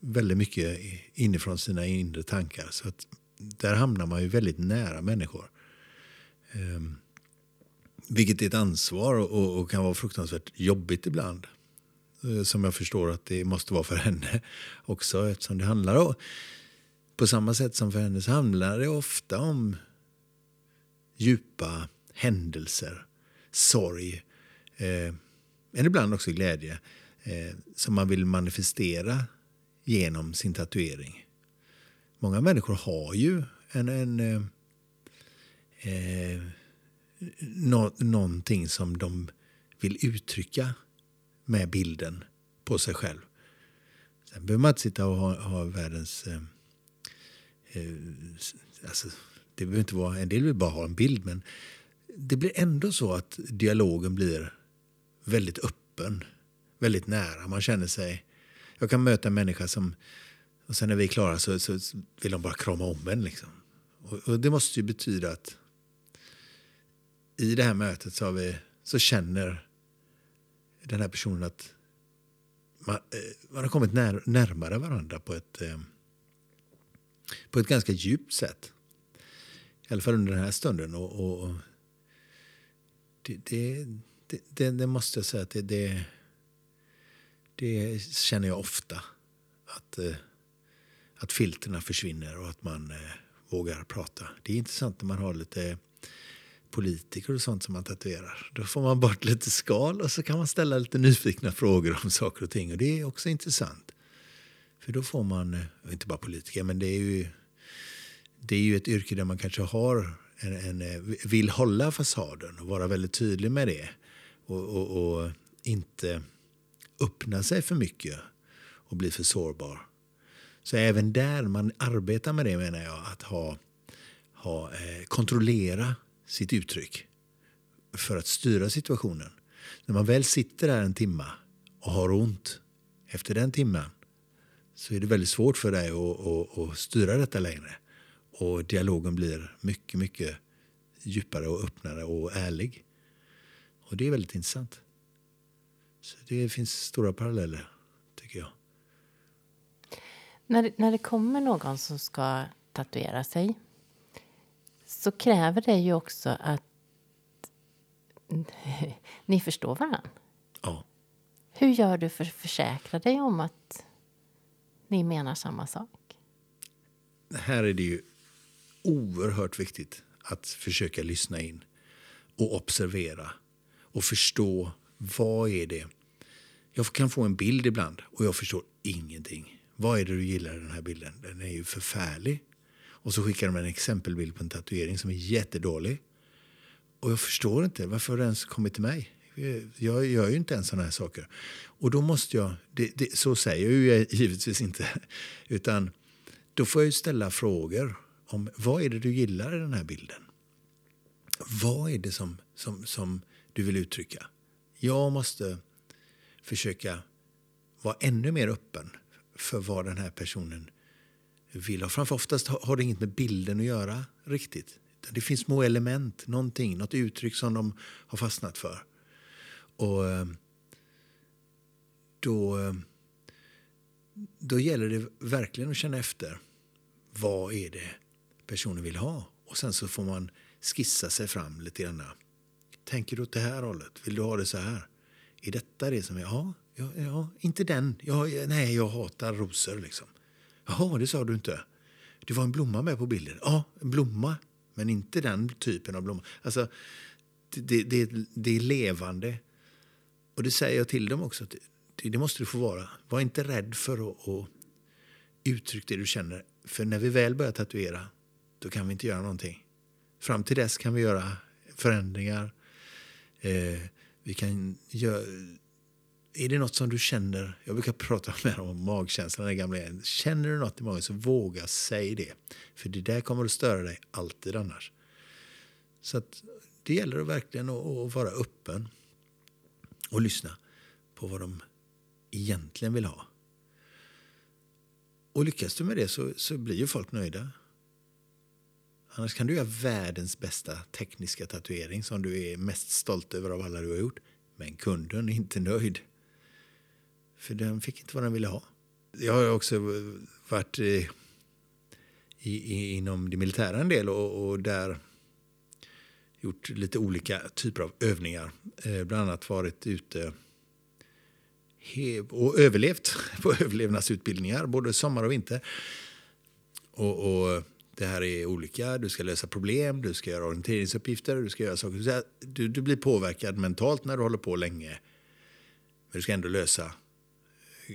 väldigt mycket inifrån sina inre tankar. Så att där hamnar man ju väldigt nära människor. Eh, vilket är ett ansvar och, och, kan vara fruktansvärt jobbigt ibland. Eh, som jag förstår att det måste vara för henne också eftersom det handlar om på samma sätt som för henne så handlar det ofta om djupa händelser, sorg, eh, men ibland också glädje eh, som man vill manifestera genom sin tatuering. Många människor har ju en, en eh, eh, nå, någonting som de vill uttrycka med bilden på sig själv. Sen behöver man inte sitta och ha, ha världens... Eh, eh, alltså, det behöver inte vara, en del vill bara ha en bild, men det blir ändå så att dialogen blir väldigt öppen, väldigt nära. Man känner sig... Jag kan möta en människa som... Och sen när vi är klara så, så vill de bara krama om en. Liksom. Och, och, det måste ju betyda att i det här mötet så, vi, så känner den här personen att man, eh, man har kommit när, närmare varandra på ett, eh, på ett ganska djupt sätt. I alla fall under den här stunden. Och, och det, det, det, det, måste jag säga att det, det, det känner jag ofta. Att, eh, att filterna försvinner och att man eh, vågar prata. Det är intressant när man har lite politiker och sånt som man tatuerar. Då får man bort lite skal och så kan man ställa lite nyfikna frågor om saker och ting. Och det är också intressant. För då får man, eh, inte bara politiker, men det är ju, det är ju ett yrke där man kanske har en, en eh, vill hålla fasaden och vara väldigt tydlig med det. Och, och, och inte öppna sig för mycket och bli för sårbar. Så även där man arbetar med det menar jag, att ha, ha eh, kontrollera sitt uttryck för att styra situationen. När man väl sitter där en timme och har ont efter den timmen så är det väldigt svårt för dig att, att, att styra detta längre. Och dialogen blir mycket, mycket djupare och öppnare och ärlig. Och det är väldigt intressant. Så det finns stora paralleller. När, när det kommer någon som ska tatuera sig så kräver det ju också att ni förstår varandra. Ja. Hur gör du för att försäkra dig om att ni menar samma sak? Här är det ju oerhört viktigt att försöka lyssna in och observera och förstå vad är det. Jag kan få en bild ibland och jag förstår ingenting. Vad är det du gillar i den här bilden? Den är ju förfärlig. Och så skickar de en exempelbild på en tatuering som är jättedålig. Och jag förstår inte, varför har den ens kommit till mig? Jag gör ju inte ens sådana här saker. Och då måste jag, det, det, så säger jag ju givetvis inte, utan då får jag ju ställa frågor om vad är det du gillar i den här bilden? Vad är det som, som, som du vill uttrycka? Jag måste försöka vara ännu mer öppen för vad den här personen vill ha. Framför oftast har det inget med bilden att göra riktigt. Det finns små element, någonting, något uttryck som de har fastnat för. Och eh, då, eh, då gäller det verkligen att känna efter. Vad är det personen vill ha? Och sen så får man skissa sig fram lite grann. Tänker du åt det här hållet? Vill du ha det så här? Är detta det som är... Ja, ja, ja inte den. Ja, nej, jag hatar rosor liksom. Jaha, det sa du inte. Det var en blomma med på bilden. Ja, en blomma, men inte den typen av blomma. Alltså, det, det, det är levande. Och det säger jag till dem också. Det, det måste du få vara. Var inte rädd för att, att uttrycka det du känner. För när vi väl börjar tatuera, då kan vi inte göra någonting. Fram till dess kan vi göra förändringar. Eh, vi kan göra är det något som du känner, jag brukar prata med om magkänslan, den gamla Känner du något i magen så våga säga det. För det där kommer att störa dig alltid annars. Så att det gäller verkligen att, att vara öppen och lyssna på vad de egentligen vill ha. Och lyckas du med det så, så blir ju folk nöjda. Annars kan du göra världens bästa tekniska tatuering som du är mest stolt över av alla du har gjort. Men kunden är inte nöjd. För den fick inte vad den ville ha. Jag har också varit i, i, inom det militära en del och, och, där gjort lite olika typer av övningar. Eh, bland annat varit ute och överlevt på överlevnadsutbildningar både sommar och vinter. Och, och, det här är olika. Du ska lösa problem, du ska göra orienteringsuppgifter, du ska göra saker. Du, du blir påverkad mentalt när du håller på länge. Men du ska ändå lösa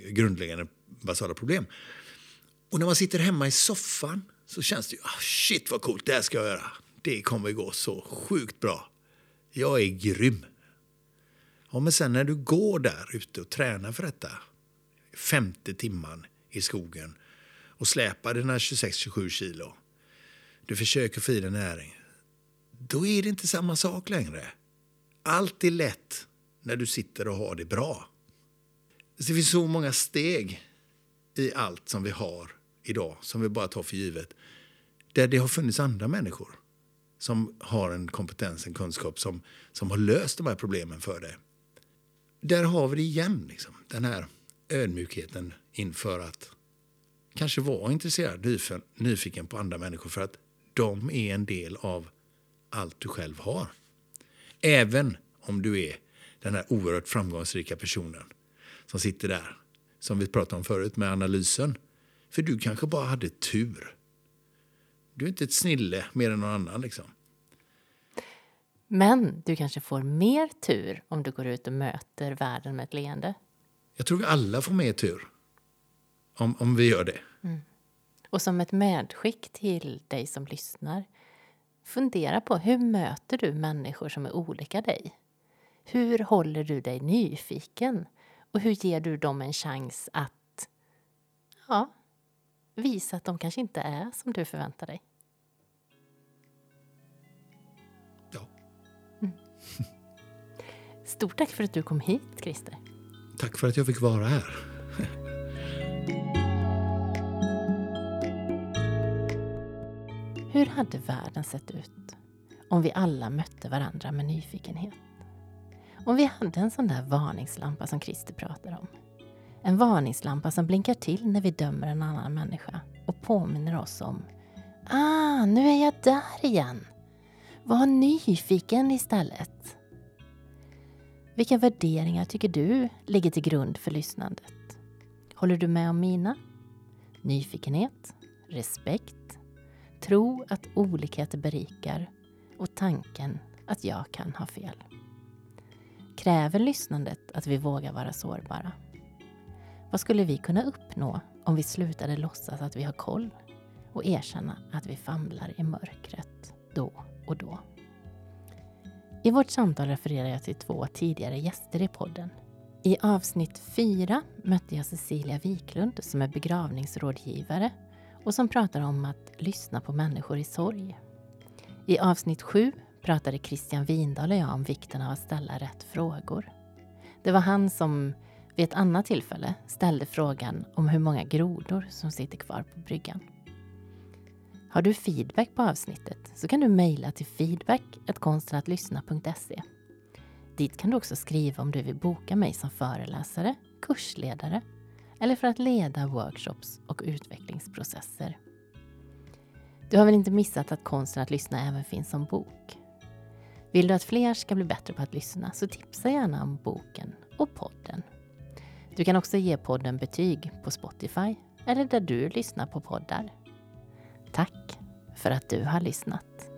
grundläggande basala problem. Och när man sitter hemma i soffan så känns det ju, ah, shit vad coolt, det här ska jag göra. Det kommer gå så sjukt bra. Jag är grym. Ja, men sen när du går där ute och tränar för detta, femte timman i skogen och släpar dina 26-27 kilo, du försöker få i dig näring, då är det inte samma sak längre. Allt är lätt när du sitter och har det bra. Det finns så många steg i allt som vi har idag, som vi bara tar för givet, där det har funnits andra människor som har en kompetens, en kunskap som, som har löst de här problemen för dig. Där har vi det igen, liksom. den här ödmjukheten inför att kanske vara intresserad, nyfiken på andra människor för att de är en del av allt du själv har. Även om du är den här oerhört framgångsrika personen som sitter där, som vi pratade om förut med analysen. För du kanske bara hade tur. Du är inte ett snille mer än någon annan. Liksom. Men du kanske får mer tur om du går ut och möter världen med ett leende. Jag tror vi alla får mer tur om, om vi gör det. Mm. Och som ett medskick till dig som lyssnar fundera på hur möter du människor som är olika dig? Hur håller du dig nyfiken? Och hur ger du dem en chans att ja, visa att de kanske inte är som du förväntar dig? Ja. Mm. Stort tack för att du kom hit, Christer. Tack för att jag fick vara här. Hur hade världen sett ut om vi alla mötte varandra med nyfikenhet? Om vi hade en sån där varningslampa som Christer pratar om. En varningslampa som blinkar till när vi dömer en annan människa och påminner oss om Ah, nu är jag där igen. Var nyfiken istället. Vilka värderingar tycker du ligger till grund för lyssnandet? Håller du med om mina? Nyfikenhet, respekt, tro att olikheter berikar och tanken att jag kan ha fel. Kräver lyssnandet att vi vågar vara sårbara? Vad skulle vi kunna uppnå om vi slutade låtsas att vi har koll och erkänna att vi famlar i mörkret då och då? I vårt samtal refererar jag till två tidigare gäster i podden. I avsnitt fyra mötte jag Cecilia Wiklund som är begravningsrådgivare och som pratar om att lyssna på människor i sorg. I avsnitt sju pratade Christian Windahl och jag om vikten av att ställa rätt frågor. Det var han som vid ett annat tillfälle ställde frågan om hur många grodor som sitter kvar på bryggan. Har du feedback på avsnittet så kan du mejla till feedback.konstenatlyssna.se. Dit kan du också skriva om du vill boka mig som föreläsare, kursledare eller för att leda workshops och utvecklingsprocesser. Du har väl inte missat att konsten att lyssna även finns som bok? Vill du att fler ska bli bättre på att lyssna så tipsa gärna om boken och podden. Du kan också ge podden betyg på Spotify eller där du lyssnar på poddar. Tack för att du har lyssnat.